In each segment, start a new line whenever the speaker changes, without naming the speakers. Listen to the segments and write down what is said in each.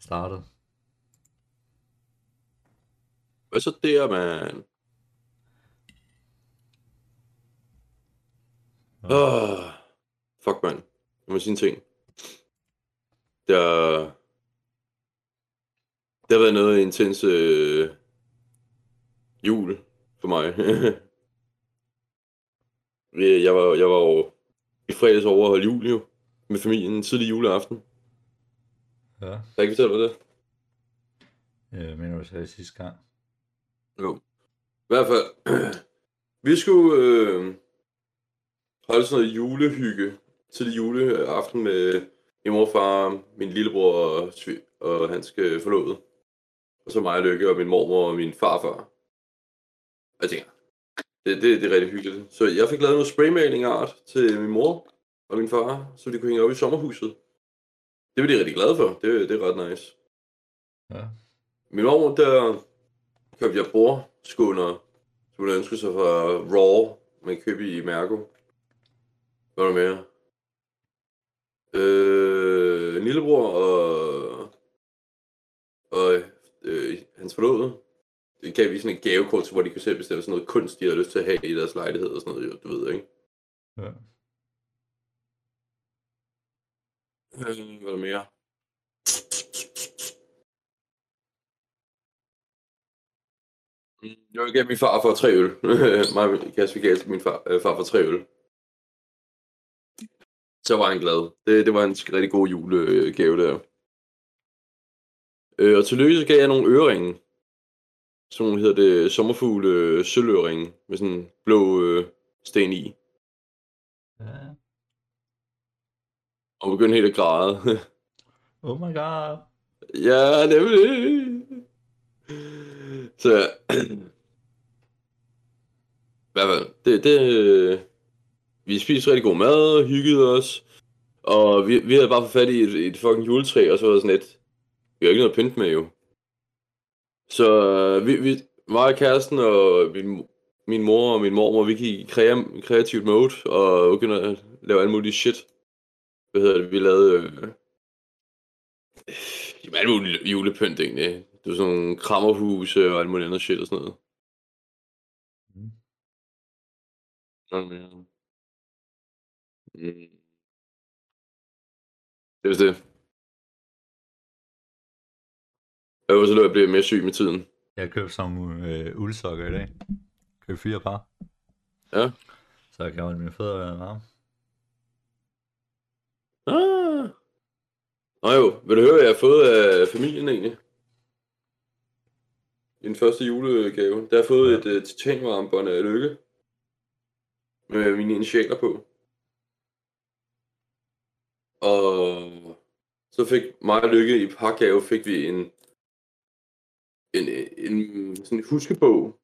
startet.
Hvad så der, mand? Åh, oh, fuck, mand. Jeg må sige en ting. Der, det har været noget intens øh, jul for mig. Jeg var, jeg var jo i fredags over at holde jul jo, med familien en tidlig juleaften.
Ja,
Kan jeg ikke fortælle dig det?
jeg mener du sagde sidste gang.
Jo. I hvert fald, vi skulle øh, holde sådan noget julehygge til juleaften med min mor, far, min lillebror og, svi- og hans øh, forlovede. Og så mig og Lykke og min mormor og min farfar. Og jeg tænker, det, det, det er rigtig hyggeligt. Så jeg fik lavet noget spraymaling art til min mor og min far, så de kunne hænge op i sommerhuset. Det var de rigtig glade for. Det, det er ret nice.
Ja.
Min mormor, der købte jeg bordskåner, som hun ønskede sig fra Raw, man købe i Mærko. Hvad er der mere? Øh, en lillebror og, og øh, hans forlovede. Det gav vi sådan et gavekort, hvor de kunne selv bestille sådan noget kunst, de havde lyst til at have i deres lejlighed og sådan noget, du ved, ikke?
ja.
Øh, hvad er der mere? Mm, jeg vil gav min far for tre øl. Mig og Kasper gav min far, øh, far for tre øl. Så var han glad. Det, det var en rigtig god julegave der. Øh, og tillykke så gav jeg nogle øreringe. Sådan nogle hedder det sommerfugle øh, med sådan en blå øh, sten i.
ja.
Og begyndte helt at græde.
Oh my god.
Ja, nemlig. Så, i hvert fald, det, det, vi spiste rigtig god mad, hyggede os, og vi, vi havde bare fået fat i et, et fucking juletræ, og så var det sådan lidt, vi har ikke noget pynt med jo. Så vi, vi mig og kæresten og min, min mor og min mormor, vi gik i krea, kreativt mode, og begyndte at lave alt muligt shit. Hvad hedder det, vi lavede... Øh, Jamen, alt muligt julepynt egentlig. Det var sådan nogle krammerhuse og alt muligt andet shit og sådan noget.
Mm.
Sådan mere. Mm. Det er det. Jeg var så løb, jeg blev mere syg med tiden.
Jeg købte some øh, uldsokker i dag. Købte fire par.
Ja.
Så jeg kan holde mine fødder varme.
Ah. Nå jo, vil du høre, hvad jeg har fået af familien egentlig? I den første julegave. Der har jeg fået et uh, titanvarmbånd af lykke. Med mine initialer på. Og så fik mig og Lykke i pakgave, fik vi en, en, en sådan en huskebog.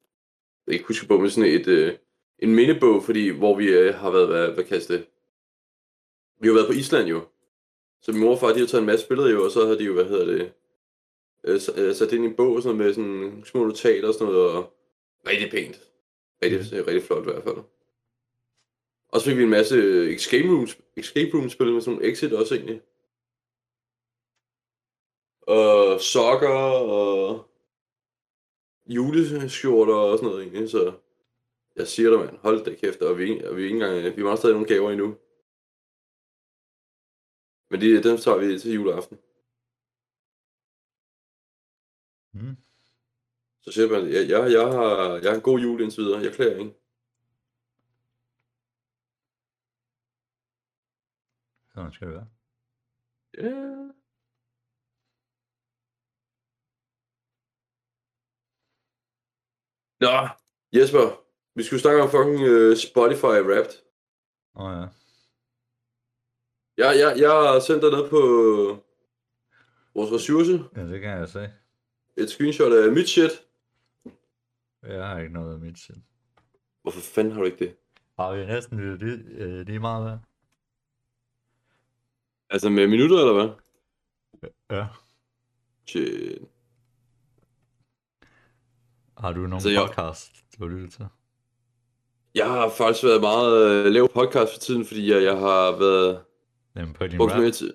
Ikke huskebog, men sådan et, uh, en mindebog, fordi hvor vi uh, har været, hvad, hvad kaldes det? Vi har været på Island jo. Så min mor og far, de har taget en masse billeder jo, og så har de jo, hvad hedder det, øh, øh, sat det ind i en bog og sådan noget med sådan små notater og sådan noget, og rigtig pænt. Rigtig, mm. rigtig flot i hvert fald. Og så fik vi en masse escape rooms, escape room spil med sådan nogle exit også egentlig. Og sokker og juleskjorter og sådan noget egentlig, så jeg siger dig, mand, hold da kæft, og vi, og vi, ikke engang, vi mangler stadig nogle gaver endnu. Men det, den tager vi til juleaften.
Mm.
Så siger man, jeg, jeg, jeg, har, jeg har en god jul indtil videre. Jeg klager ikke.
Sådan skal det være.
Ja. Nå, Jesper. Vi skulle snakke om fucking uh, Spotify Wrapped.
Åh oh, ja.
Jeg, jeg, jeg har sendt dig ned på vores ressource.
Ja, det kan jeg se.
Et screenshot af mit shit.
Jeg har ikke noget af mit sind.
Hvorfor fanden har du ikke det?
Har vi næsten lige, lige, øh, lige meget der?
Altså med minutter, eller hvad?
Ja.
Shit.
Har du nogen
Altså,
altså,
jeg-
podcast, du har lyttet til?
Jeg har faktisk været meget øh, lav podcast for tiden, fordi jeg, jeg har været
Jamen på din
brugt
rap?
mere tid.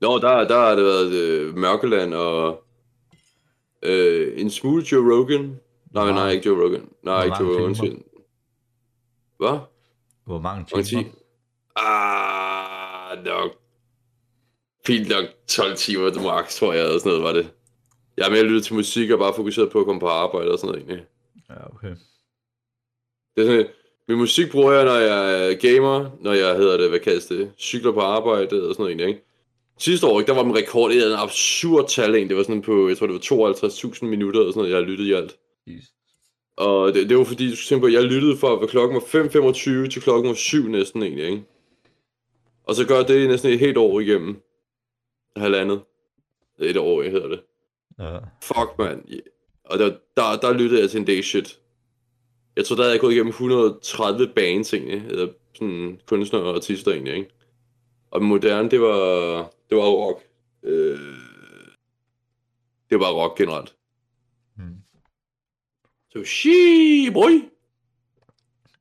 Nå, der, der har det været øh, Mørkeland og øh, en smule Joe Rogan. Nej,
Wow.
nej, ikke Joe Rogan. Nej,
Hvor
ikke Joe Rogan. siger- Hvad?
Hvor mange timer?
Ah, nok. Fint nok 12 timer max, tror jeg, eller sådan noget var det. Jeg er mere lyttet til musik og bare fokuseret på at komme på arbejde og sådan noget egentlig.
Ja, okay.
Det er sådan, min musik bruger jeg, når jeg er gamer, når jeg hedder det, hvad kaldes det, cykler på arbejde og sådan noget egentlig, ikke? Sidste år, ikke, der var min rekord, det en absurd tal, egentlig. det var sådan på, jeg tror det var 52.000 minutter eller sådan noget, jeg har lyttet i alt.
Jesus.
Og det, det var fordi, du skal tænke på, at jeg lyttede fra, hvad klokken var 5.25 til klokken var 7 næsten egentlig, ikke? Og så gør det næsten et helt år igennem. Halvandet. Et år, jeg hedder det.
Ja.
Fuck, mand. Og der, der, der lyttede jeg til en day shit. Jeg tror, der havde jeg gået igennem 130 bands egentlig, eller sådan kunstnere og artister egentlig, ikke? Og moderne, det var, det var rock. Øh, det var rock generelt.
Hmm.
Så, shi, boy!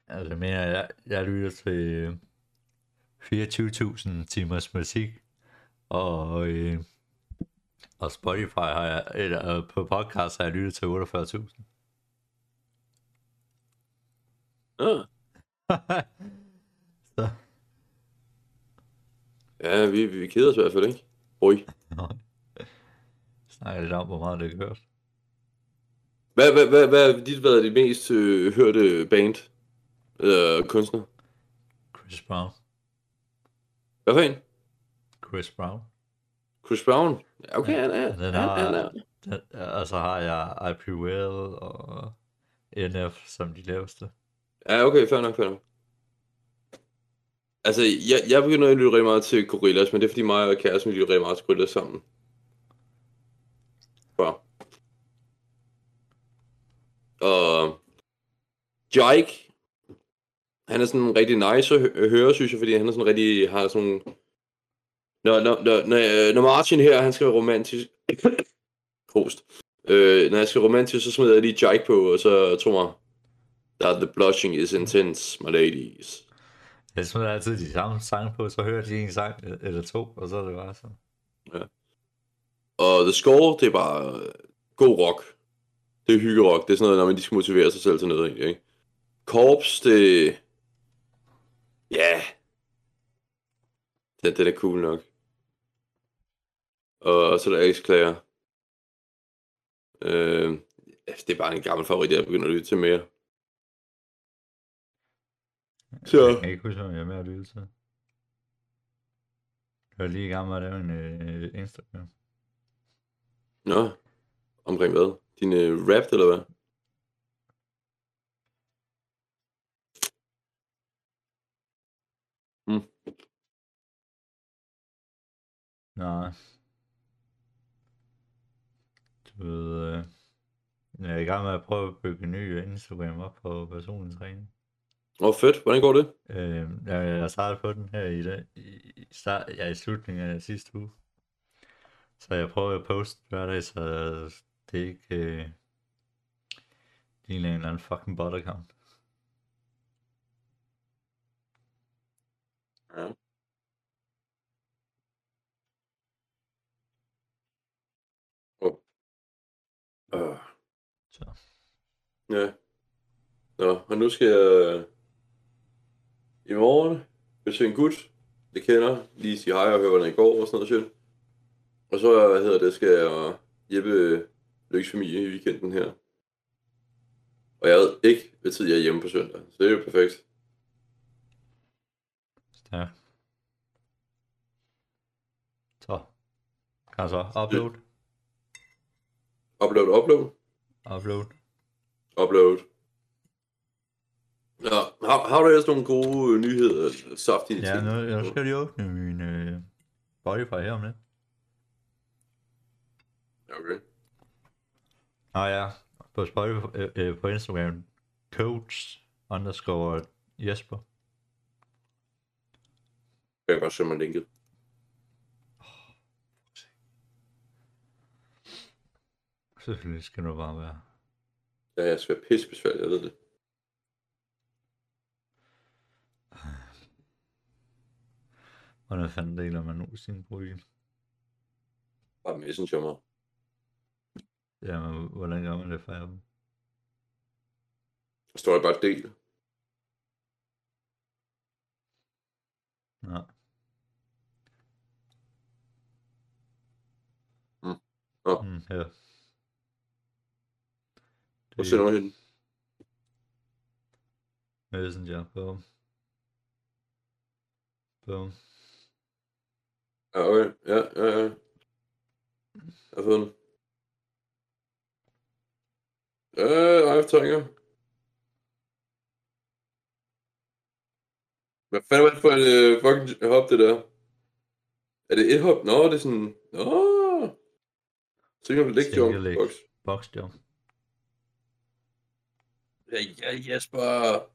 Altså, men jeg, jeg lytter til 24.000 timers musik, og, øh, og Spotify har jeg, eller øh, på podcast har jeg lyttet til 48.000.
Ja.
Så,
Ja, vi, vi keder os i hvert fald, ikke? Oj.
snakker lidt om, hvor meget det kørt.
Hvad, hvad, hvad, hvad er dit, er det mest øh, hørte band? Eller kunstner?
Chris Brown.
Hvad for en?
Chris Brown.
Chris Brown? Ja, okay, han er.
Den
Han,
har,
han er.
den, og så har jeg IP Well og NF som de laveste.
Ja, okay, fair nok, fair nok. Altså, jeg, jeg begynder at lytte rigtig meget til Gorillaz, men det er fordi mig og kæresten lytter rigtig meget til Gorillaz sammen. Ja. Og Jike, han er sådan rigtig nice at hø- høre, synes jeg, fordi han er sådan rigtig, har sådan nogle... Når, når, når, når, øh, Martin her, han skal være romantisk... Prost. Øh, når jeg skal romantisk, så smider jeg lige Jike på, og så tror jeg, that the blushing is intense, my ladies.
Jeg smider altid de samme sange på, så hører de en sang eller to, og så er det bare sådan.
Og The Score, det er bare øh, god rock. Det er hyggerock. Det er sådan noget, når man de skal motivere sig selv til noget, egentlig, ikke? Corps, det... Ja. Den, den er cool nok. Og så er der X-Claire. Øh, det er bare en gammel favorit, jeg begynder at lytte til mere. Så.
Jeg kan ikke huske, hvad jeg er med at lytte til. Jeg er lige i gang med at lave en øh, Instagram.
Nå. Omkring hvad? Din øh, rap, eller hvad?
Nej. Du ved, øh, jeg er i gang med at prøve at bygge en ny Instagram op på personlig træning.
Åh, oh, fedt. Hvordan går det?
Øh, jeg, startede på den her i, dag, i, start, ja, i slutningen af sidste uge. Så jeg prøver at poste hver dag, så det ikke øh, ligner en eller anden fucking bot account.
Ja. Oh. Uh.
Så.
Ja. Nå, og nu skal jeg i morgen besøge en gut, jeg kender, lige sige hej og høre, hvordan det går og sådan noget shit. Og så, hvad hedder det, skal jeg hjælpe Lykkes familie i weekenden her. Og jeg ved ikke, hvad tid jeg er hjemme på søndag, så det er jo perfekt.
Ja. Så. Kan så upload?
Upload, upload,
Upload.
upload. Ja, har, har du ellers nogle gode øh, nyheder, saftige
Ja,
ting?
nu, jeg skal lige åbne min øh, Spotify her om lidt.
Okay.
Nå ja, på Spotify, øh, øh, på Instagram, coach underscore Jesper.
Jeg kan godt se mig linket.
Selvfølgelig skal du bare være.
Ja, jeg skal være pisse besværlig, jeg ved det.
Hvordan fanden deler man nu sin profil?
Bare messenger mig.
Jamen, hvordan gør man det for dem?
Der står der bare del.
Nå.
Mm. Nå.
Mm, ja.
Hvor sender du hen?
Messenger, bum. Bum.
Ja, okay. Ja, ja, ja. Jeg har fået den. Øh, jeg trænger. Hvad fanden var det for et uh, fucking hop, det der? Er det et hop? Nå, det er sådan... Nå! Single leg jump
Single leg.
box.
Box jump.
Ja, ja, Jesper!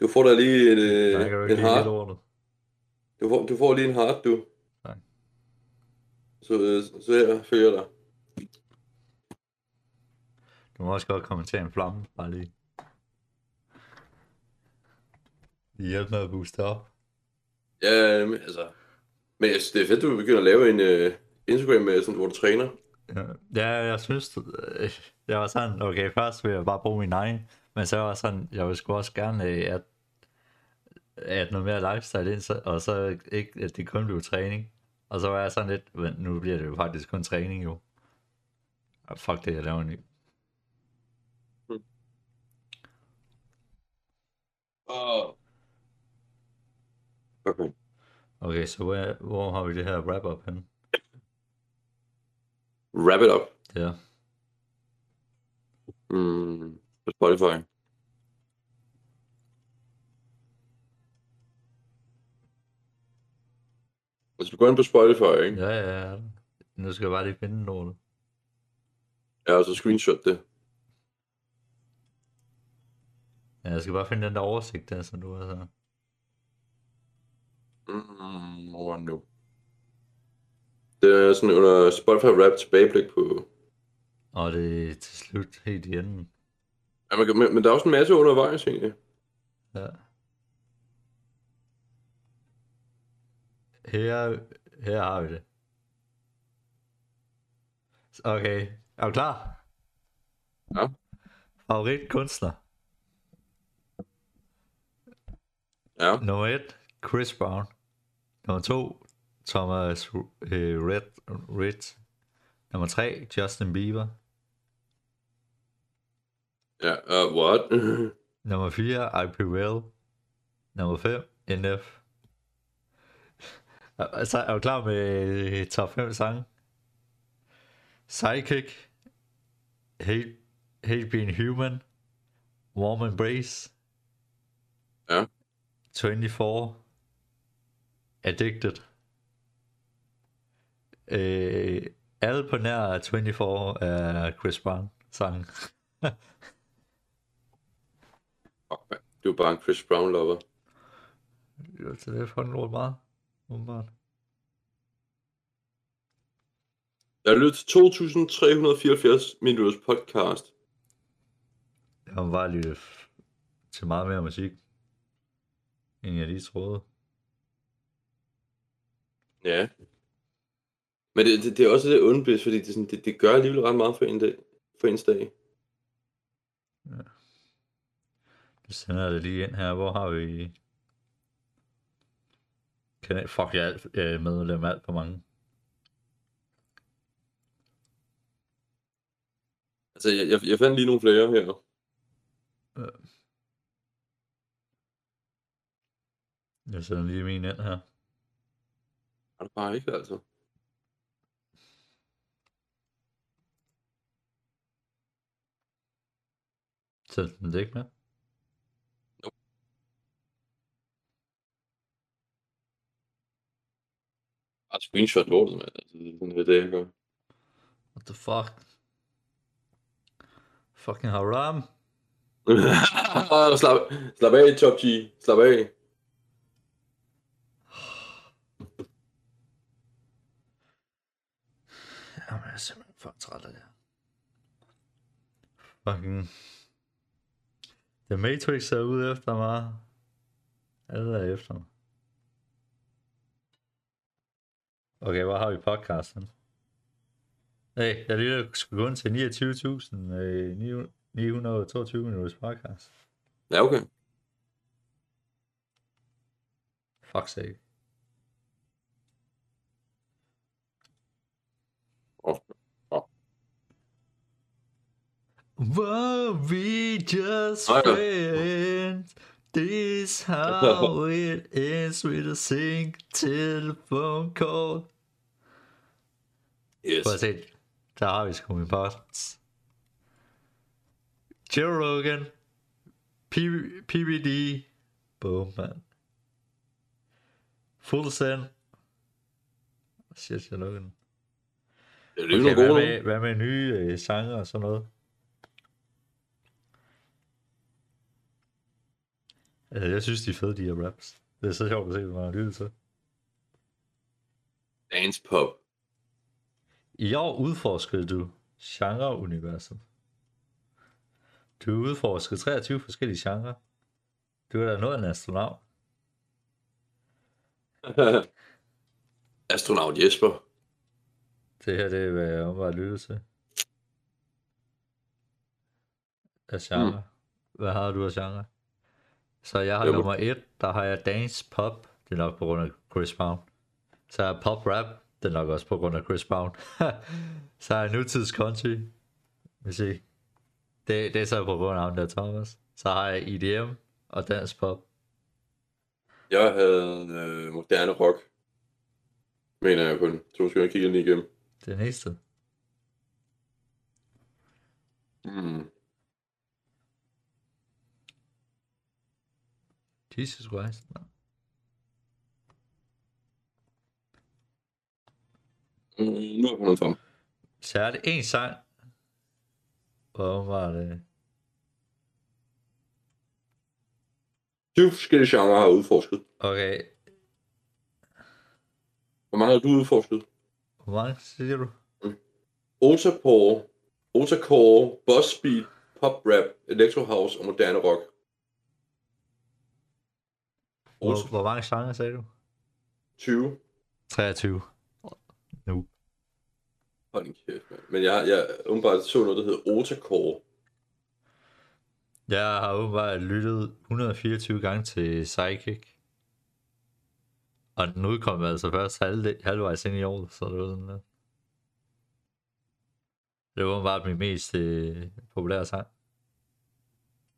Du får da lige en, øh, en
lortet.
Du får, du får lige en hard, du.
Tak.
Så, øh, så her følger dig.
Du må også godt kommentere en flamme, bare lige. Det hjælper med at booste op.
Ja, men altså... Men jeg synes, det er fedt, du begynder at lave en uh, Instagram, med, sådan, hvor du træner.
Ja, ja, jeg synes, øh, jeg var sådan, okay, først vil jeg bare bruge min egen, men så var jeg sådan, jeg vil sgu også gerne, at, at noget mere lifestyle ind, så- og så ikke, at det kun blev træning. Og så var jeg sådan lidt, men nu bliver det jo faktisk kun træning jo. Og fuck det, jeg laver en ny.
Oh. Okay.
Okay, så hvor, hvor har vi det her wrap-up henne?
Wrap it up.
Der.
Mm, på Spotify. Altså, du går ind på Spotify, ikke?
Ja, ja, ja. Nu skal jeg bare lige finde noget.
Ja, og så screenshot det.
Ja, jeg skal bare finde den der oversigt der, som du har så.
Mm, hvor nu? Det er sådan under Spotify Rap tilbageblik på...
Og det er til slut helt i enden.
Ja, man kan, men, men der er også en masse undervejs, egentlig.
Ja. Her, her har vi det. Okay, er du klar?
Ja.
Favorit kunstner.
Ja.
Nummer 1, Chris Brown. Nummer 2, Thomas øh, Red, Red. Nummer 3, Justin Bieber.
Ja, uh, what?
Nummer 4, I Prevail. Nummer 5, NF. Altså, er du klar med øh, top 5 sange? Psychic. Hate, Hate Being Human. Warm Embrace.
Ja.
24. Addicted. Øh, alle på nær 24 er Chris Brown sang.
Fuck, man. Du er bare en Chris Brown lover.
Jo, så det er lort meget. Åbenbart.
Jeg har lyttet til 2374 minutters podcast.
Jeg har bare lyttet til meget mere musik, end jeg lige troede.
Ja. Men det, det, det er også lidt undbevidst, fordi det, sådan, det, det gør alligevel ret meget for, en dag, for ens dag.
Jeg sender det lige ind her. Hvor har vi... Kan jeg... Fuck, jeg er er medlem alt for mange.
Altså, jeg, jeg, jeg fandt lige nogle flere her.
Jeg sender lige min ind her.
Er det bare ikke, altså?
Send den det ikke med.
Bare screenshot lortet, mand. Altså, det er sådan det, jeg gør.
What the fuck? Fucking haram.
slap, slap af, Top G. Slap af.
Jamen, jeg er simpelthen for træt af det. Fucking... The Matrix er ude efter mig. Alle er efter mig. Okay, hvor har vi podcasten? Hey, jeg lige skulle ind til 29.922 minutters podcast.
Ja, okay.
Fuck sake.
Åh, åh.
Were we just friends? This how it ends with a sing telephone call.
Yes.
Prøv at se. Der har vi sgu min podcast. Joe Rogan. P- PBD. Boom, man. Full send. Shit, jeg lukker den.
Det er
Okay, hvad, med, hvad med nye øh, sange og sådan noget? Jeg synes, de er fede, de her raps. Det er så sjovt at se, hvad man har lyttet til.
Dance pop.
I år udforskede du genreuniverset. Du har udforsket 23 forskellige genrer. Du er da noget af en astronaut.
Astronaut Jesper.
Det her, det er, hvad jeg omvar lyttet til. Af genre. Mm. Hvad har du af genre? Så jeg har
må-
nummer et, der har jeg dance pop. Det er nok på grund af Chris Brown. Så har jeg pop rap. Det er nok også på grund af Chris Brown. så har jeg nutids country. Se. Det, det er så på grund af ham der Thomas. Så har jeg EDM og dansk pop.
Jeg havde øh, moderne rock. Mener jeg kun. Så skal jeg kigge lige igennem.
Det næste.
Mm.
Jesus Christ. No.
Mm, nu har jeg fundet frem.
Så er det en sang. Hvor var det?
20 forskellige genrer har jeg udforsket.
Okay,
Hvor mange har du udforsket?
hvor mange siger du?
Otacore, Otacore, Boss Beat, Pop Rap, Electro House og moderne rock.
Hvor, hvor mange sange sagde du?
20.
23. Nu.
Hold en kæft. Men jeg, jeg umiddelbart så noget, der hedder Otacore.
Jeg har åbenbart lyttet 124 gange til Psychic. Og den udkom altså først halv, halvvejs ind i år, så det var sådan der. Det var åbenbart min mest øh, populære sang.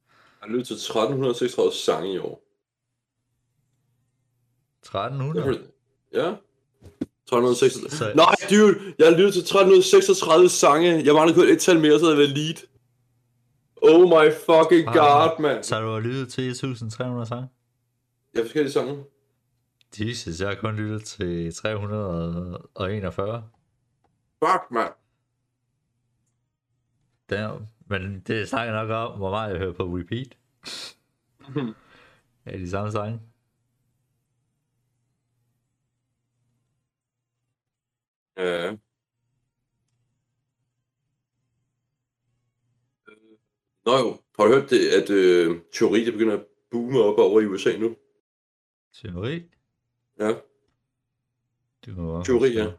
Jeg har lyttet til 1336 sange i år.
1300?
Ja. 1336.
Så-
Nej, dude! Jeg lyttet til 1336 sange. Jeg mangler kun et tal mere, så havde jeg været lead. Oh my fucking god, mand.
Så du har lyttet til 1300 sange?
Jeg har forskellige sange.
Jesus, jeg har kun lyttet til 341.
Fuck, mand.
Damn. Men det snakker nok om, hvor meget jeg hører på repeat. Ja, de samme sange.
Ja. Nå jo, har du hørt det, at øh, teori det begynder at boome op over i USA nu?
Teori?
Ja,
Det kunne jeg godt
teori,
forestille
ja.
mig.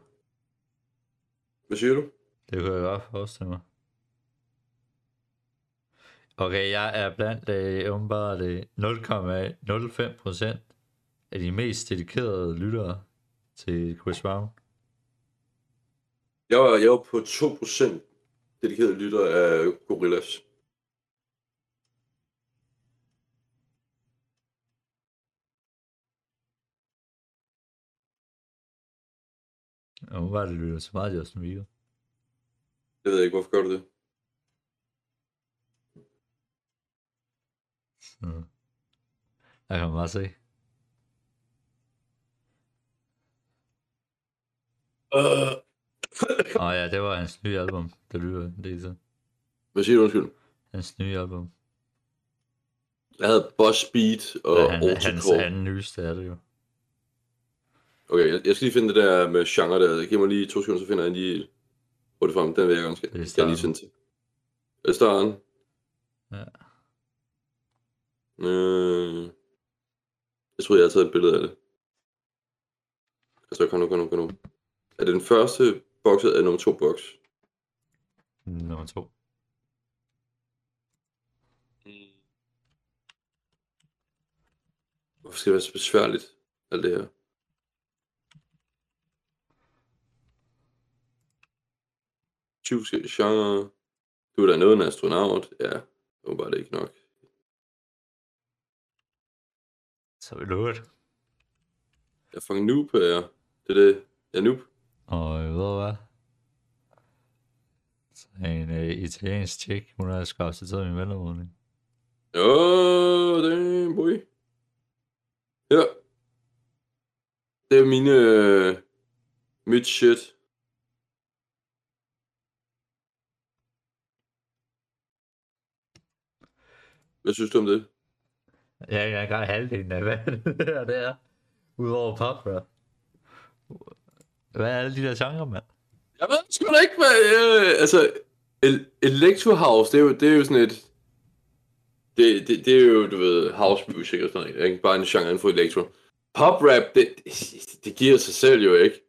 Hvad siger du?
Det kunne jeg godt forestille mig. Okay, jeg er blandt øh, åbenbart øh, 0,05% af de mest dedikerede lyttere til Chris Brown.
Jeg var, jeg var på 2% dedikeret lytter af Gorillaz.
Og åbenbart lytter så meget Justin Bieber.
Jeg ved ikke, hvorfor gør du det?
Så. Der kan man bare se.
Uh,
Og ja, det var hans nye album, der lytter en del til.
hvad siger du, undskyld?
Hans nye album.
Jeg havde Boss Beat og
Ja, han, hans anden nyeste er det jo.
Okay, jeg, jeg skal lige finde det der med genre der. Giv mig lige to sekunder, så finder jeg lige hurtigt frem. Den vil jeg skal,
Det er
jeg lige sende til. Er det starten?
Ja.
Øh, jeg troede, jeg havde taget et billede af det. Altså, kom nu, kom nu, kom nu. Er det den første boks, eller nummer to boks?
Nummer to.
Hvorfor skal det være så besværligt, alt det her? Forskellige genrer. Du er da noget af en astronaut. Ja, det ikke nok.
Så vil du det.
Jeg er fucking noob, er jeg. Det er det. Jeg er noob.
Og øh, ved du hvad? Så en øh, italiensk tjek, hun har skabt til min vennervågning.
Åh, damn, boy. Ja. Det er mine... Øh, mit shit. Hvad synes du om det?
Jeg er ikke engang halvdelen af, hvad det det er. Udover pop rap. Hvad er alle de der genrer, mand?
Jeg ved sgu da ikke, hvad... Øh, altså, el- Electro House, det er jo, det er jo sådan et... Det, det, det er jo, du ved, house music og sådan noget, ikke? Bare en genre inden for electro. Pop rap, det, det, det giver sig selv jo ikke.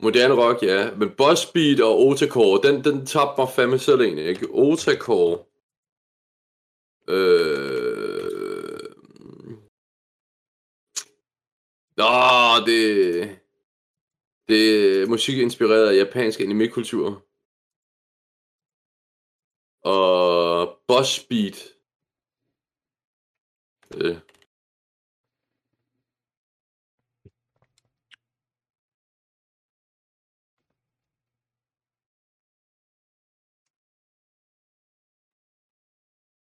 Moderne rock, ja. Men boss beat og otacore, den, den tabte mig fandme selv egentlig, ikke? Otacore. Øh... Mm. Nå, det... Det er musik inspireret af japansk anime-kultur. Og boss beat. Øh.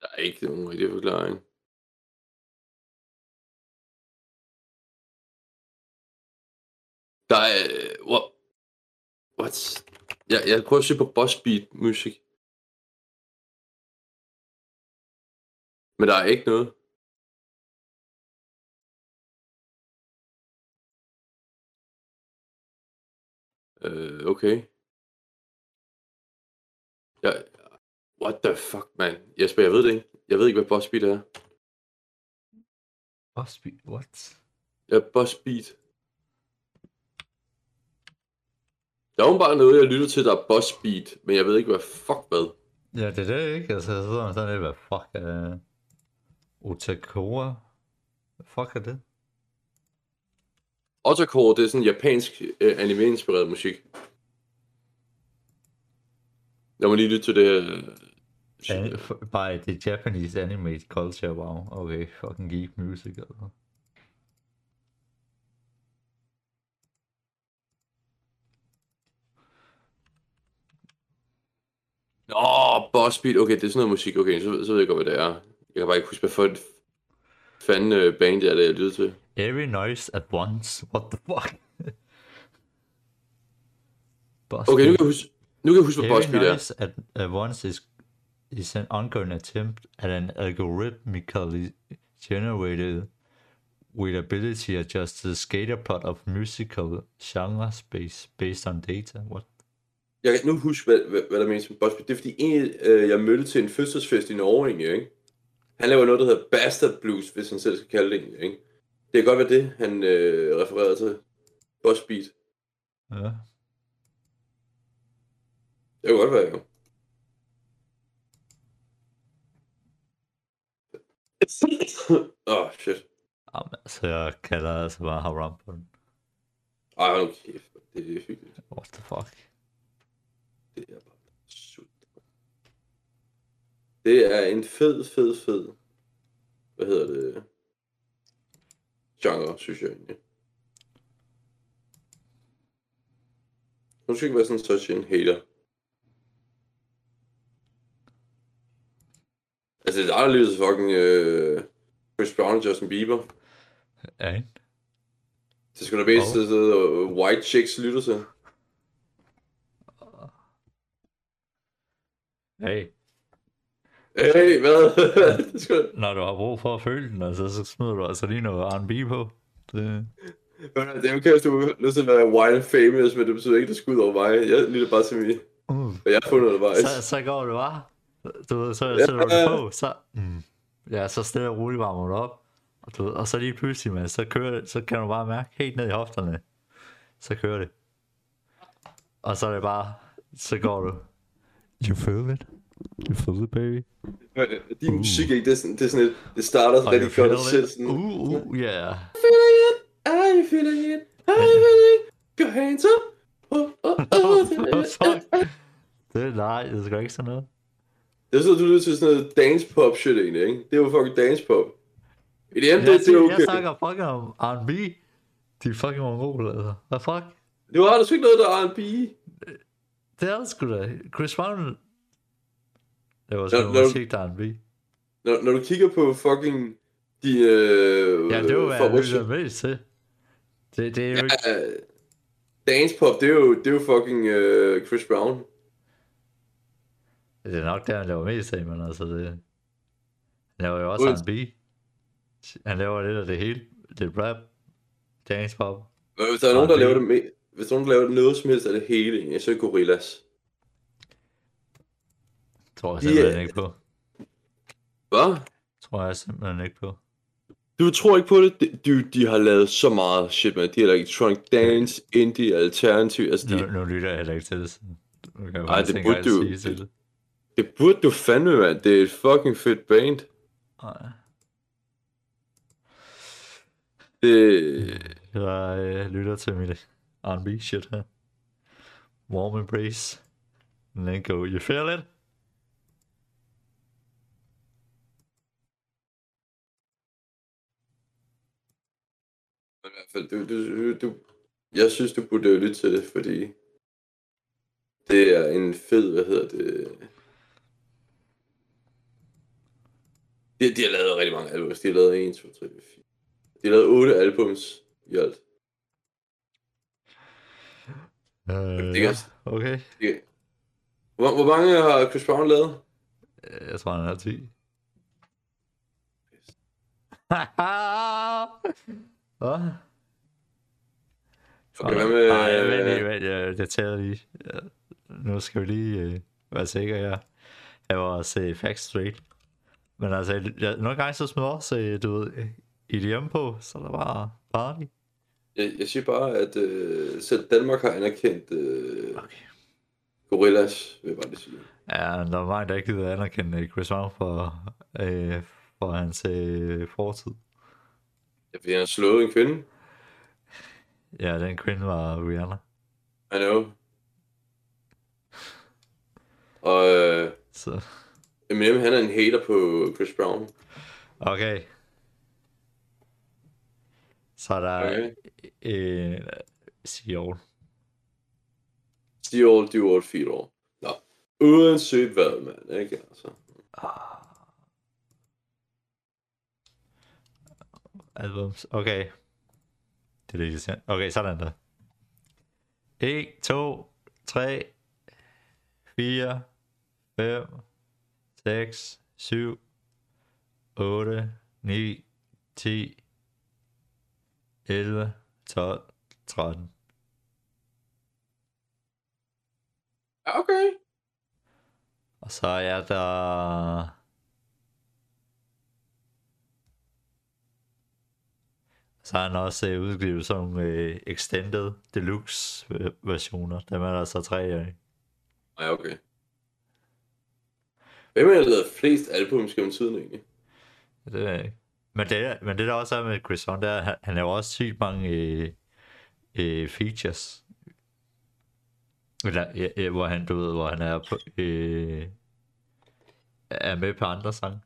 Der er ikke nogen rigtig forklaring. Der er... What? What? Jeg, jeg prøver at se på boss beat musik. Men der er ikke noget. Øh, okay. Ja, what the fuck, man? Jesper, jeg ved det ikke. Jeg ved ikke, hvad boss beat er.
Boss beat, what?
Ja, boss beat. Der er jo bare noget, jeg lytter til, der er boss beat, men jeg ved ikke, hvad fuck hvad.
Ja, det er det ikke. Altså, så sidder man sådan lidt, hvad fuck er Otakora? Hvad fuck er det?
Otacore, det er sådan japansk øh, anime-inspireret musik. Jeg må lige lytte til det her.
F- by the Japanese anime culture, wow. Okay, fucking geek music, altså.
Åh, boss beat. Okay, det er sådan noget musik. Okay, så, så ved jeg godt, hvad det er. Jeg kan bare ikke huske, hvad for et fanden øh, band det er, det jeg lytter til.
Every noise at once. What the fuck? Boss
Okay, nu kan jeg huske, nu kan jeg huske hvad boss
Every
beat er.
noise at, at once is is an ongoing attempt at an algorithmically generated with ability adjust the scatter plot of musical genre space based on data. What?
Jeg kan nu huske, hvad, hvad, hvad der menes med beat. Det er fordi, en, øh, jeg mødte til en fødselsfest i Norge, egentlig, ikke? Han laver noget, der hedder Bastard Blues, hvis han selv skal kalde det, egentlig, ikke? Det kan godt være det, han øh, refererede til. Boss beat.
Ja.
Det kan godt være, jo. Åh, oh, shit.
Jamen, altså, jeg kalder altså bare haram på den.
Ej, kæft. Det er hyggeligt.
What the fuck?
Det er bare sult. Det er en fed, fed, fed. Hvad hedder det? Genre, synes jeg egentlig. Hun skal ikke være sådan such en hater. Altså, det er anderledes fucking øh, Chris Brown og Justin Bieber.
Ja?
Det skal da bedst oh. uh, white chicks lytter til.
Hey,
Hey, hvad?
når du har brug for at føle den, altså, så smider du altså lige noget R&B på. Det...
Det er okay, hvis du har lyst til at være wild famous, men det betyder ikke, at det skal ud over mig. Jeg lytter bare til mig,
Uh.
hvad jeg har fundet undervejs.
Så, så går det bare. Du ved, så
Ja.
sætter du det på, så... Mm, ja, så stille og roligt varmer du op. Og, du og så lige pludselig, man, så kører det, så kan du bare mærke helt ned i hofterne. Så kører det. Og så er det bare, så går du You feel it? You feel it, baby?
Din
Uh.
musik, ikke? Det er sådan, det er sådan et, det starter
Og
rigtig godt, og
feel it?
det sådan,
Uh, uh, yeah.
feeling it, are you feeling it, you feeling it, your hands up, oh, oh, oh.
Det er nej, det er sgu ikke sådan noget.
Det er sådan, du lyder til sådan noget dance pop shit egentlig, ikke? Det er jo fucking dance pop. I det ende, det, det er okay.
jeg snakker fucking om R&B. De er fucking mongoler, altså. Hvad fuck?
Det var der sgu ikke noget, der er R&B.
Det er sgu da. Chris Brown... Det var sgu
Når-
musik, der er R&B.
Når, når du kigger på fucking de øh,
Ja, det var, hvad jeg lytter mest til. Det, det er jo ikke...
Ja, dance pop, det er jo, det er jo fucking øh, Chris Brown.
Det er nok der, han laver mest af, men altså det... Han laver jo også
Ud-
R&B. Han laver lidt af det hele. Det er rap, dance pop.
Hvis der er nogen, der laver det med, hvis nogen, laver noget som helst af det hele, så er det Gorillaz.
Tror jeg simpelthen
er-
ikke på.
Hvad?
Tror jeg simpelthen ikke på.
Du tror ikke på det? De, de, de har lavet så meget shit, man. De har lavet electronic dance, indie, alternativ. Altså, de,
Nu, nu lytter jeg heller ikke til det. Så nu kan jeg
Ej,
bare
det burde du-
til det.
det burde du fandme, mand. Det er et fucking fedt band.
Nej.
Det,
Jeg øh, lytter til mit R&B shit her. Warm Embrace. And then go, you feel it?
i hvert fald, du, du, du, jeg synes, du burde lytte til det, fordi det er en fed, hvad hedder det... De, de har lavet rigtig mange albums. De har lavet 1, 2, 3, 4. De har lavet 8 albums i alt.
Uh,
Det
ja,
kan-
okay.
Hvor, hvor mange har Chris Brown lavet?
Øh, Jeg tror, han er 10. Hvad?
Okay, hvad med...
Nej, vent lige, vent, jeg, jeg tæller lige. Ja, Nu skal vi lige øh, være sikre, jeg, jeg var også øh, Facts Straight. Men altså, jeg, nogle gange så smider også, øh, du ved, EDM på, så der var party.
Jeg, jeg siger bare, at øh, selv Danmark har anerkendt øh,
Okay.
Gorillaz, vil jeg bare lige sige.
Ja, der er mange, der ikke gider anerkende Chris Brown for, øh, for hans øh, fortid.
Ja, fordi han slået en kvinde.
Ja, den kvinde var Rihanna.
I know. Og øh,
Så,
Eminem, han er en hater på Chris Brown.
okay. Så er der
Okay.
øh, Seoul.
All, feel all. Nå. Uanset hvad, mand. Ikke altså.
Albums. Okay. Det er det, jeg siger. Okay, sådan der. 1, 2, 3, 4, 5, 6, 7, 8, 9, 10, 11, 12, 13.
Okay.
Og så er der... Så har han også øh, udgivet sådan nogle øh, extended deluxe øh, versioner. Dem er der så tre af.
Ja, okay. Hvem har lavet flest albums gennem tiden egentlig?
Det ved jeg ikke. Men det, men det der også er med Chris Hunt, det er, han, han laver også sygt mange øh, øh, features. Eller, øh, hvor han, du ved, hvor han er på, øh, er med på andre sange.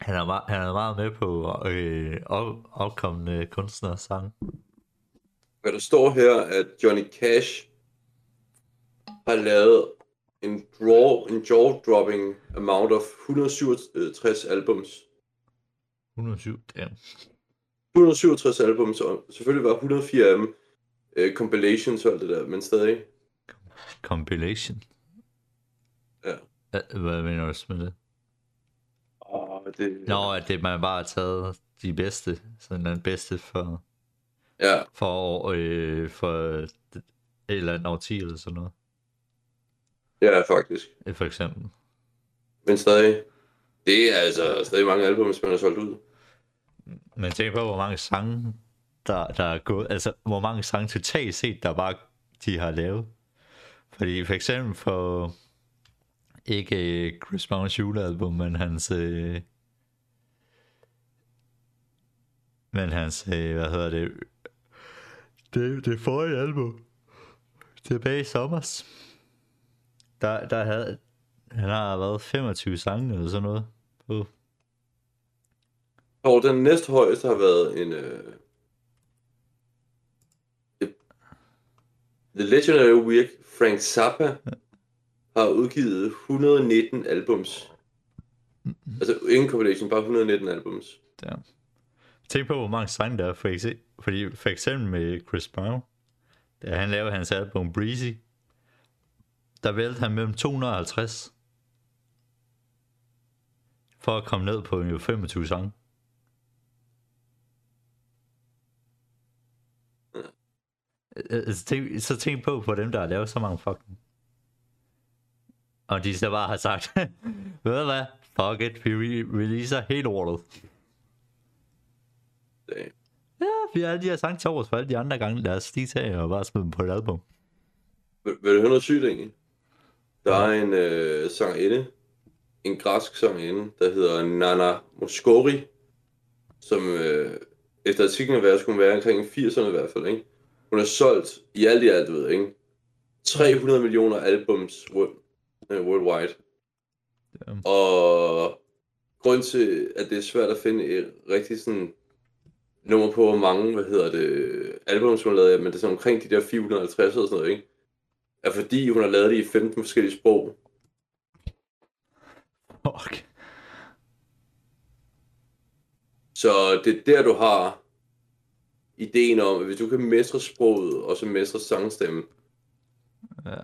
Han er, meget, han er meget med på øh, op, opkommende kunstnere sang.
Hvad der står her, at Johnny Cash har lavet en draw, en jaw-dropping amount of 167 albums.
107, damn.
167 albums, og selvfølgelig var 104 af dem øh, compilations og alt det der, men stadig.
Compilation.
Ja.
Hvad, mener du med det?
Åh, det...
Nå, at det, man bare har taget de bedste, sådan den bedste for,
Ja,
for, øh, for et eller andet årti eller sådan noget,
ja, faktisk.
for eksempel.
Men stadig. Det er altså stadig mange albums, man har solgt ud.
Men tænk på, hvor mange sange, der, der er gået, altså hvor mange sange totalt set, der er bare de har lavet. Fordi for eksempel for ikke øh, Chris Browns julealbum, men hans øh, men hans, øh, hvad hedder det, det, det forrige album, tilbage i sommers, der, der havde, han har været 25 sange eller sådan noget på.
Og den næste højeste har været en... Øh, The Legendary Weird Frank Zappa har udgivet 119 albums. Altså ingen compilation, bare 119 albums.
Der. Tænk på, hvor mange sange der er, for eksempel, fordi for eksempel med Chris Brown, da han lavede hans album Breezy, der valgte han mellem 250 for at komme ned på 25 sange. Øh, øh, så tænk, så tænk på, på dem, der har lavet så mange fucking. Og de så bare har sagt, ved du hvad, fuck it, vi re- releaser helt ordet.
Det,
Ja, vi har alle de her sange til overs for alle de andre gange, lad os lige tage og bare smide dem på et album.
vil, vil du høre noget sygt egentlig? Der er en øh, sangerinde, en græsk sangerinde, der hedder Nana Moskori, som øh, efter artiklen har været, skulle være omkring 80'erne i hvert fald, ikke? Hun har solgt i alt i alt, du ved, ikke? 300 millioner albums world, øh, worldwide.
Ja.
Og grund til, at det er svært at finde et rigtig sådan nummer på, hvor mange, hvad hedder det, albums hun har lavet, men det er sådan omkring de der 450 eller sådan noget, ikke? Er fordi hun har lavet det i 15 forskellige sprog.
Fuck.
Så det er der, du har ideen om, at hvis du kan mestre sproget, og så mestre sangstemmen,
Ja.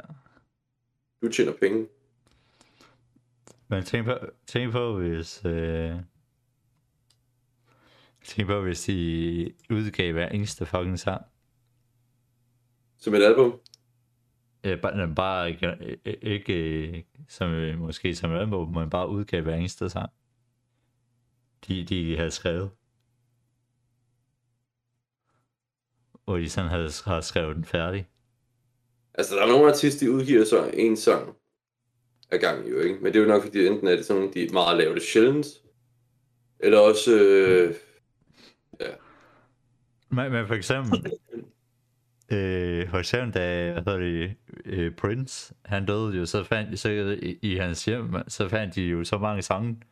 du tjener penge.
Men tænk på, tænk på hvis... Øh... Tænk på, hvis de udgav hver eneste fucking sang.
Som et album.
Ja, bare, bare ikke, øh, ikke øh, som, øh, måske som album, men bare udgav hver eneste sang. De, de havde skrevet. Hvor de sådan havde, har skrevet den færdig.
Altså, der er nogle artister, de udgiver så en sang ad gang jo, ikke? Men det er jo nok, fordi enten er det sådan, de meget laver det sjældent, eller også, øh,
Men, men for eksempel, øh, for eksempel da hvad hedder det, øh, Prince, han døde jo, så fandt så i, i hans hjem, så fandt de jo så mange sange,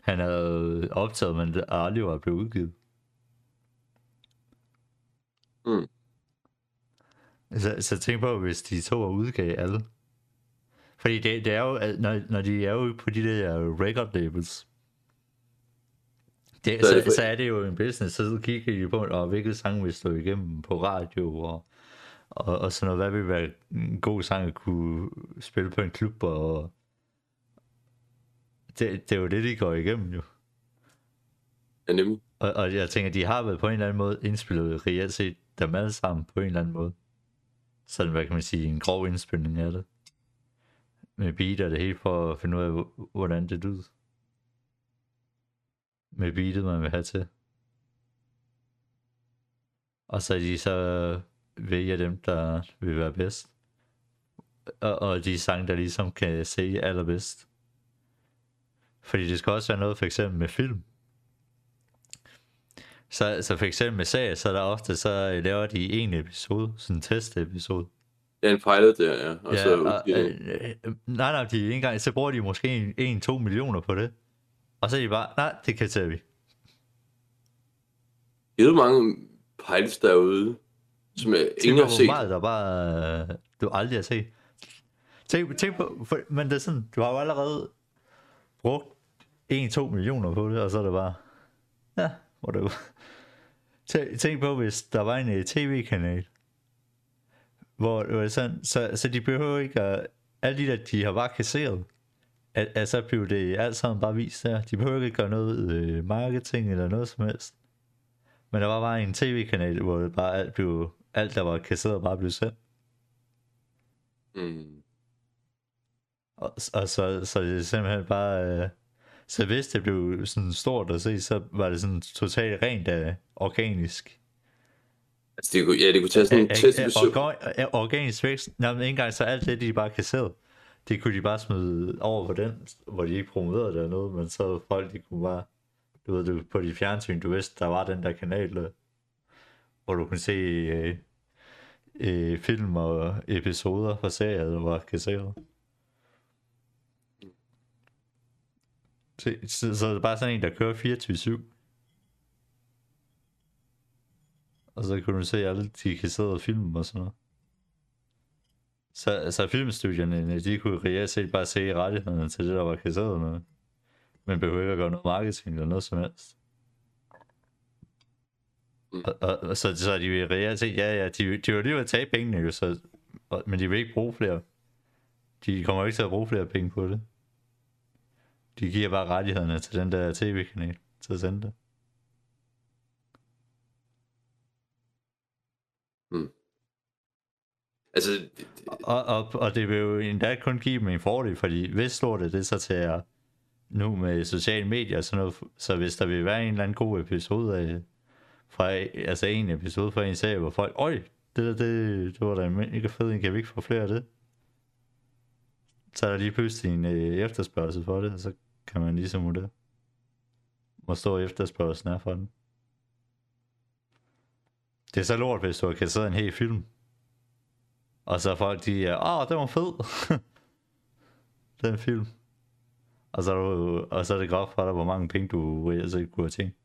han havde optaget, men det aldrig var blevet udgivet.
Mm.
Så, så tænk på, hvis de to var udgav alle. Fordi det, det er jo, når, når de er jo på de der record labels, det,
Så er
så, er det jo en business, så kigger de på, og hvilke sange vil stå igennem på radio, og, og, og sådan noget, hvad vil være en god sang at kunne spille på en klub, og det, det er jo det, de går igennem jo.
ja, nemlig.
Og, og jeg tænker, de har vel på en eller anden måde indspillet reelt set dem alle sammen på en eller anden måde. Sådan, hvad kan man sige, en grov indspilning af det. Med beat og det hele for at finde ud af, hvor- hvordan det lyder. Med beatet, man vil have til. Og så er de så vælger dem, der vil være bedst. Og, og de sange, der ligesom kan se allerbedst. Fordi det skal også være noget for eksempel med film. Så, så for eksempel med serier, så er der ofte, så laver de en episode, sådan en testepisode.
Det er en pilot der, ja. Og
Ja,
så
og,
de-
øh, nej, nej, de ikke engang, så bruger de måske 1-2 millioner på det. Og så er de bare, nej, det kan tage vi.
Du, hvor mange pilots derude, som jeg
Tænk
ingen
på,
har set?
meget der bare, øh, du aldrig har set. Tænk, tænk på, for, men det er sådan, du har jo allerede brugt 1-2 millioner på det, og så er det bare, ja, whatever. Tænk, tænk på, hvis der var en øh, tv-kanal, hvor det var sådan, så, så de behøver ikke at, alle de der, de har bare kasseret, at, at så bliver det alt sammen bare vist der. De behøver ikke gøre noget øh, marketing eller noget som helst. Men der var bare en tv-kanal, hvor det bare alt, blev, alt der var kasseret, bare blev sendt.
Mm.
Og, og så, så det simpelthen bare... Øh, så hvis det blev sådan stort at se, så var det sådan totalt rent af organisk.
Altså, det kunne, ja, det kunne tage sådan en test. Hvis,
organ- Organisk vækst, men ikke engang så alt det, de bare kasserede. Det kunne de bare smide over på den, hvor de ikke promoverede det eller noget, men så folk, de kunne bare, du ved, du, på de fjernsyn, du vidste, der var den der kanal, der, hvor du kan se øh, øh, film og episoder fra serier, der var kasseret. Så, så, så er det bare sådan en, der kører 24-7. Og så kunne du se alle de kasserede film og sådan noget. Så, så filmstudierne, øh, de kunne reelt set bare se rettighederne til det, der var kasseret med. Men behøver ikke at gøre noget marketing eller noget som helst.
Mm.
Og, og, og så, så de vil reelt set, ja, ja, de, de vil lige at tage pengene jo, så, og, men de vil ikke bruge flere. De kommer ikke til at bruge flere penge på det. De giver bare rettighederne til den der tv-kanal til at sende det.
altså, det, det,
Og, og, og det vil jo endda kun give dem en fordel, fordi hvis lortet det så tager nu med sociale medier og sådan noget, så hvis der vil være en eller anden god episode af, fra, altså en episode fra en serie, hvor folk, øj, det, der, det, det var da mega fedt, kan vi ikke få flere af det? Så er der lige pludselig en øh, efterspørgsel for det, og så kan man ligesom vurdere, hvor stor efterspørgselen er for den. Det er så lort, hvis du har kasseret en hel film, og så er folk, de er, åh, den var fed. Den film. Og så, er du, og så er det godt for dig, hvor mange penge du reelt set kunne have tænkt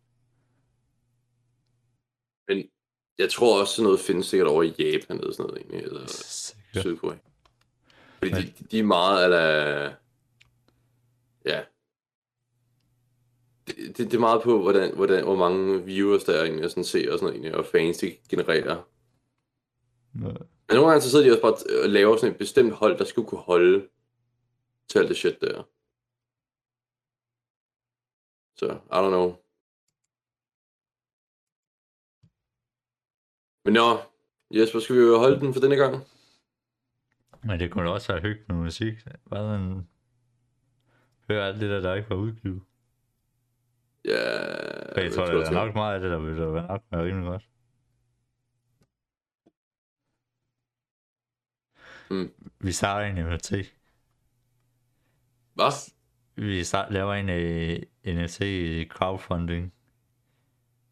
men jeg tror også, sådan noget findes sikkert over i Japan eller sådan noget, egentlig, eller
Sikkert.
Sydkorea. Fordi
Men-
de, de er meget, eller... Ja. Det, det, det er meget på, hvordan, hvordan, hvor mange viewers der er egentlig, og sådan ser og sådan noget, egentlig, og fans de genererer.
Nå,
Men nogle gange så sidder de også bare og laver sådan et bestemt hold, der skulle kunne holde til alt det shit der. Så, I don't know. Men nå, Jesper, skal vi jo holde den for denne gang?
Men det kunne også være hyggeligt med musik. Bare en... Hør alt det der, der ikke var udgivet.
Ja,
For jeg tror,
hvad
der er nok meget af det, der vil der være nok være rimelig godt.
Mm.
Vi starter en NFT.
Hvad?
Vi start, laver en uh, NFT crowdfunding.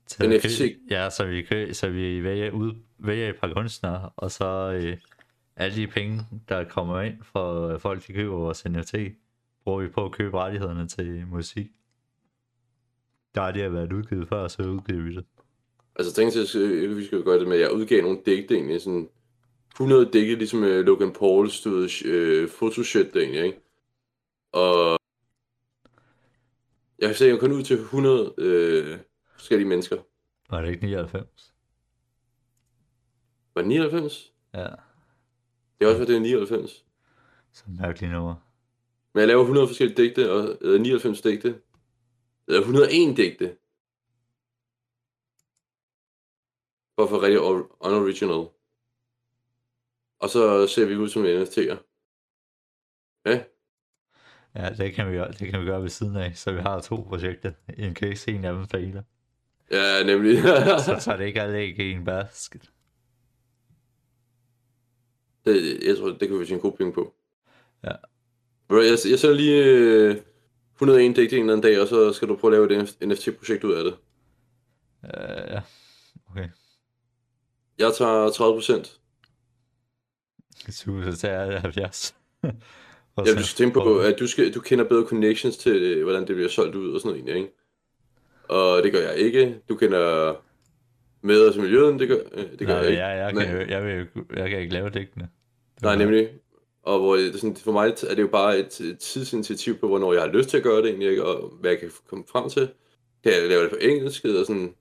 Til
NFT?
at købe- Ja, så vi, kø, så vi vælger, ud, vælger et par kunstnere, og så uh, alle de penge, der kommer ind for øh, folk, der køber vores NFT, bruger vi på at købe rettighederne til musik. Der er det at været udgivet før, så udgiver vi det.
Altså, tænk til, at vi skal gøre det med, at jeg udgav nogle digte egentlig, sådan 100 digte, ligesom uh, Logan Pauls, ved, uh, fotoshit egentlig, ikke? Og jeg kan se, at jeg kun ud til 100 øh, forskellige mennesker.
Var det ikke 99?
Var det 99?
Ja,
Det er også, at det er 99.
så mærkeligt nummer.
Men jeg laver 100 forskellige digte, og eller 99 digte. Eller 101 digte. For at få rigtig or- unoriginal. Og så ser vi ud som NFT'er. Ja,
Ja, det kan, vi, det kan vi gøre ved siden af, så vi har to projekter. En case, en af dem fejler.
Ja nemlig.
Så tager det ikke alle æg i en basket.
det, jeg tror, det kan vi tjene gode penge på.
Ja.
Jeg, jeg sender lige øh, 101 digte en dag, og så skal du prøve at lave et NFT-projekt ud af det.
Uh, ja, okay.
Jeg tager 30 procent.
Så tager jeg 70. Og
Ja,
så-
du skal tænke på, at du, skal, du kender bedre connections til, øh, hvordan det bliver solgt ud og sådan noget egentlig, ikke? Og det gør jeg ikke. Du kender med til miljøet, det gør, øh, det gør
Nej,
jeg ikke.
jeg, jeg, kan, jo- jeg, jo- jeg kan ikke lave digtene.
Nej, nemlig. Og hvor det, sådan, for mig er det jo bare et, et tidsinitiativ på, hvornår jeg har lyst til at gøre det egentlig, ikke? og hvad jeg kan komme frem til. Kan jeg lave det på engelsk, og sådan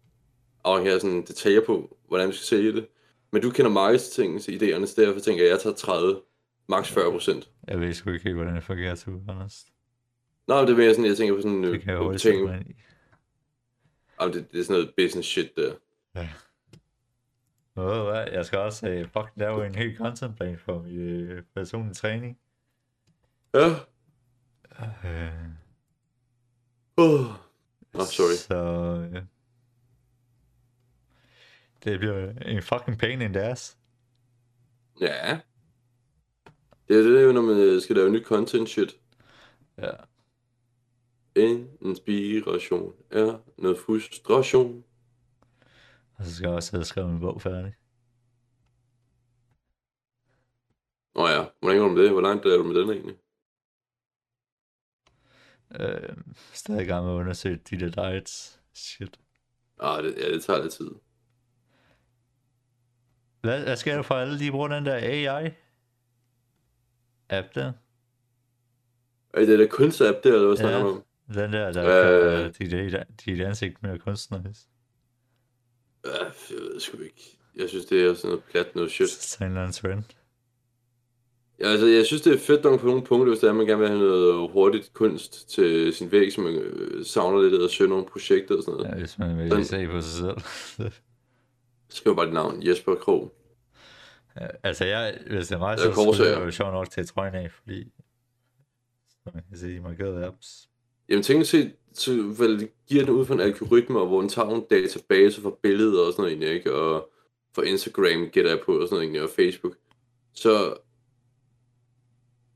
afhængig af sådan detaljer på, hvordan vi skal sælge det. Men du kender marketingsidéerne, så derfor tænker jeg, at jeg tager 30, maks 40 procent.
Jeg ved sgu ikke helt, hvordan det fungerer til Anders.
Nå, det er mere sådan, jeg tænker på sådan
Det kan jeg
øh,
hurtigt
Jamen, det, det er sådan noget business shit der.
Ved du hvad, jeg skal også uh, fucking lave en helt contentplan for min uh, personlige træning.
Ja.
Uh,
Oh. Nå, sorry.
Så... Uh, det bliver en fucking pain in the ass.
Ja. Det er det når man øh, skal lave ny content shit.
Ja.
En inspiration er noget frustration.
Og så skal jeg også have skrevet min bog færdig.
Nå ja, hvordan går du med det? Hvor langt er du med den egentlig?
Øh, stadig i gang med at undersøge de der diets. Shit.
Ah, det, ja, det tager lidt tid.
Hvad, hvad sker der for alle, de bruger den der AI? App der?
Er det der kunstapp der, eller hvad snakker
Ja.
du om?
Den der, der
Øh.
øh... dit, dit, dit ansigt mere kunstnerisk.
Ja, jeg ved sgu ikke. Jeg synes, det er sådan noget plat, noget shit.
Så en eller anden trend.
Ja, altså, jeg synes, det er fedt nok på nogle punkter, hvis det er, at man gerne vil have noget hurtigt kunst til sin væg, som man øh, savner lidt at søge nogle projekter og sådan noget.
Ja, hvis man vil
Den-
se på sig selv.
Skriv bare dit navn, Jesper Krog.
Ja, altså, jeg, hvis det er mig, så skulle jeg jo sjovt nok til trøjen af, fordi som man kan sige, man gør apps.
Jamen tænk set, så vel, det giver den ud fra en algoritme, hvor den tager nogle database for billeder og sådan noget egentlig, ikke? Og for Instagram gætter jeg på og sådan noget egentlig, og Facebook. Så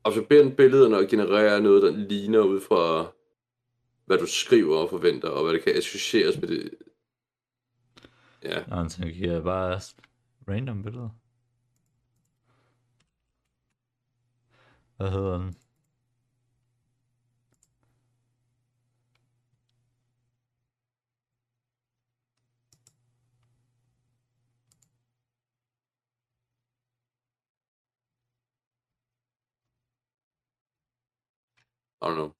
absorberer den billederne og genererer noget, der ligner ud fra, hvad du skriver og forventer, og hvad det kan associeres med det. Ja,
Nå, så giver bare random billeder. Hvad hedder den?
I don't know.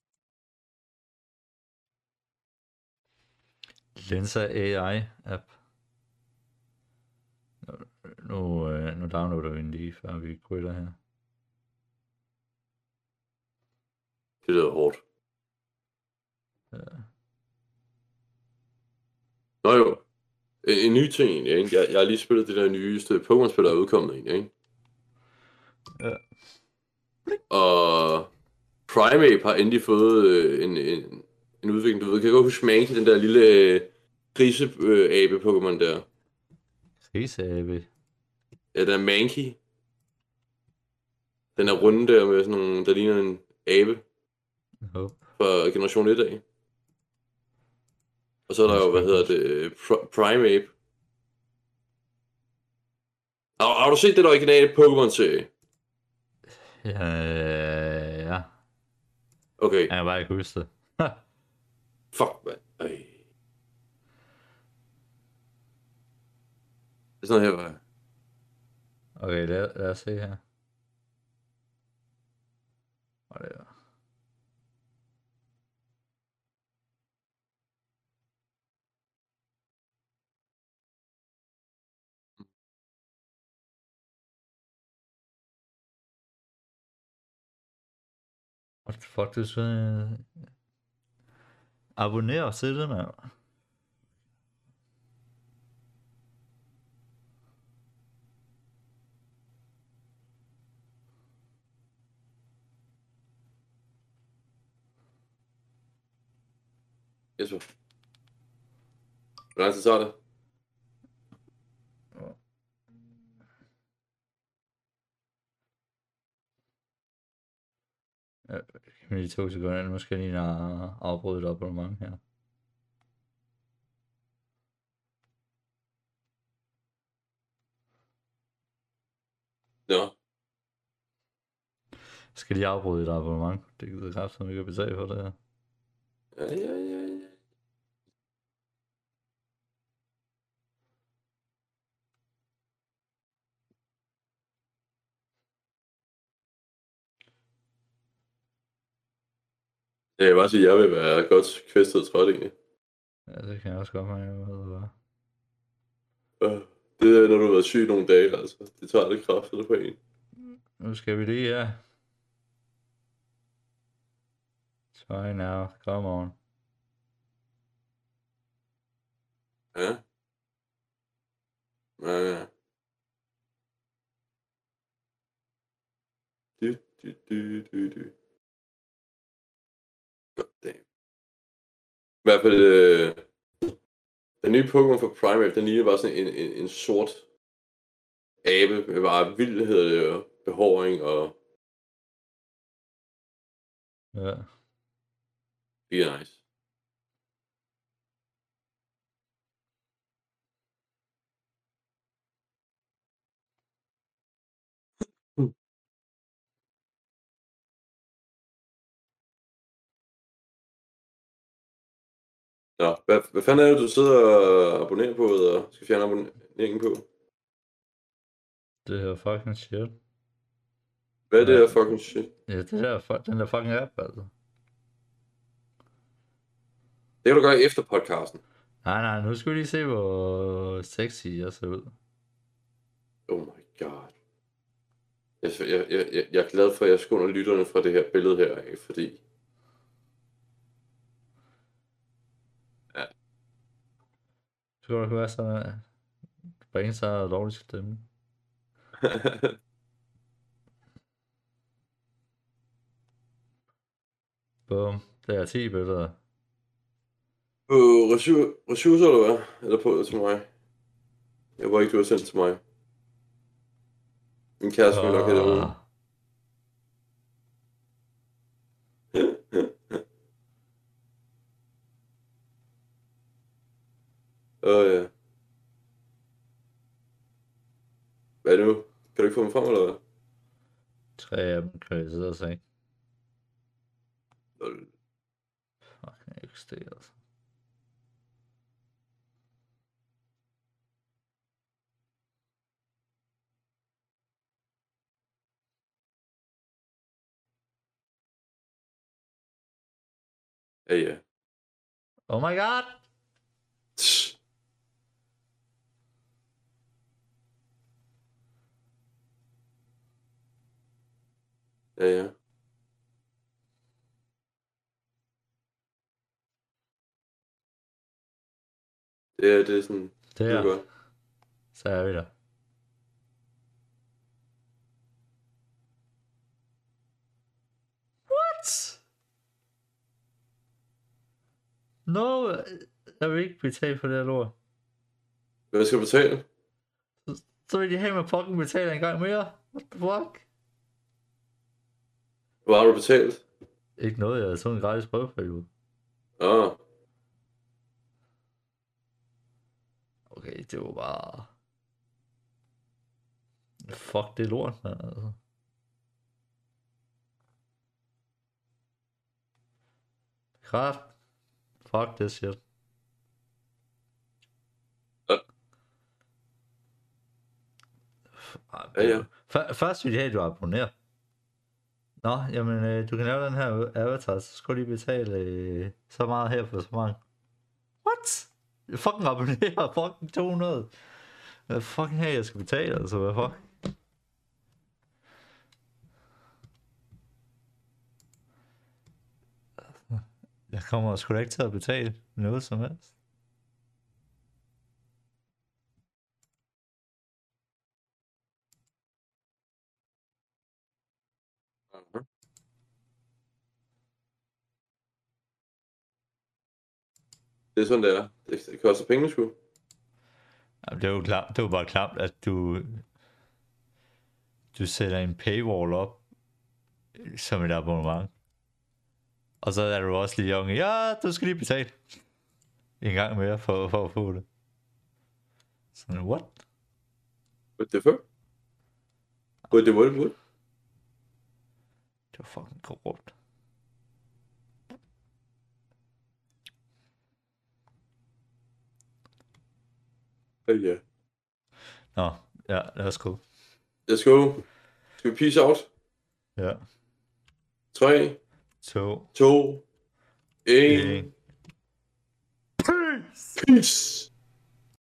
Lensa AI app. Nu, nu, øh, nu downloader vi den lige, før vi quitter her.
Det lyder hårdt.
Ja.
Nå jo, en, en ny ting egentlig, ikke? Jeg, jeg har lige spillet det der nyeste Pokémon-spil, der er udkommet egentlig, ikke?
Ja.
Og Primeape har endelig fået øh, en, en, en udvikling, du ved, kan jeg godt huske Mankey, den der lille øh, grise-abe-Pokémon der.
Kriseabe.
Ja, den er Mankey. Den er runde der med sådan nogle, der ligner en abe
Håb.
fra generation 1 af. Og så er der jo, hvad hedder det, øh, Pr- Primeape. Har, har du set den originale Pokémon-serie?
Ja.
Okay,
Jeg kan bare ikke huske det.
fuck, mand. Ej. Det er sådan her, var
Okay, lad, lad os se her. Og det What the fuck, du skal... Øh, abonner til det, mand.
Jesper. Hvor lang tid tager det?
Kan vi lige to sekunder, nu skal jeg lige afbryde et abonnement her.
Nå,
Jeg skal lige afbryde et abonnement. Det gider kraftigt, som vi kan betale for det her.
ja, ja, ja, ja. Jeg vil bare sige, at jeg vil være godt kvæstet trådt egentlig.
Ja, det kan jeg også godt mærke, hvad det var.
Det er, når du har været syg nogle dage, altså. Det tager lidt kraft på en.
Nu skal vi lige, ja. Try now, come on.
Ja. Ja, ja. Du, du, du, du, du. I hvert fald, øh, Den nye Pokémon for Primeape, den ligner bare sådan en, en, en sort abe med bare vild hedder det, og behåring og
Ja.
det er nice. Nå, hvad, hvad fanden er det, du sidder og abonnerer på, eller skal fjerne abonneringen på?
Det her fucking shit.
Hvad er det her fucking shit?
Ja, det fu- den der fucking app, altså.
Det kan du gøre efter podcasten.
Nej, nej, nu skal vi lige se, hvor sexy jeg ser ud.
Oh my god. Jeg, jeg, jeg, jeg, er glad for, at jeg skunder lytterne fra det her billede her, af, fordi...
skal du være sådan, at bringe sig og dårlig stemme. Bum. Det er 10 billeder.
På ressourcer, eller hvad? Eller på til mig? Jeg var ikke, du har sendt til mig. Min kæreste vil nok have det Åh ja. Hvad nu? Kan du ikke få dem frem, eller hvad?
Tre af dem kan jeg sidde og se.
Lol.
Fucking XD, altså.
Ja, ja.
Oh my god!
Ja, ja. Det er, det er sådan...
Det
er godt.
så er vi der. What? No, jeg vil ikke betale for det her lort.
Hvad skal du betale?
Så vil de have mig fucking betale en gang mere. What the fuck?
Hvor har du betalt?
Ikke noget, jeg har sådan en gratis prøveperiode.
Ah,
Okay, det var bare... Fuck, det lort, man. Altså. Kraft. Fuck det shit.
Ja.
Ej,
Ja,
Først vil jeg have, at du abonnerer. Nå, jamen, øh, du kan lave den her avatar, så skal du lige betale øh, så meget her for så mange. What? Jeg fucking abonnerer, fucking 200. Hvad fucking her, jeg skal betale, altså, hvad fuck? Jeg kommer sgu da ikke til at betale noget som helst.
Det er sådan, det er. Det, det koster penge, sgu.
Jamen, det er jo klart, det er jo bare klart, at du, du sætter en paywall op som et abonnement. Og så er du også lige unge, ja, du skal lige betale en gang mere for, for at få det. Sådan, what?
What the fuck? What the what?
Det var fucking korrupt.
Ja, ja.
Nå, ja, lad os gå.
Let's go. Skal vi peace out?
Ja,
3,
to,
2, 1.
en.
Peace!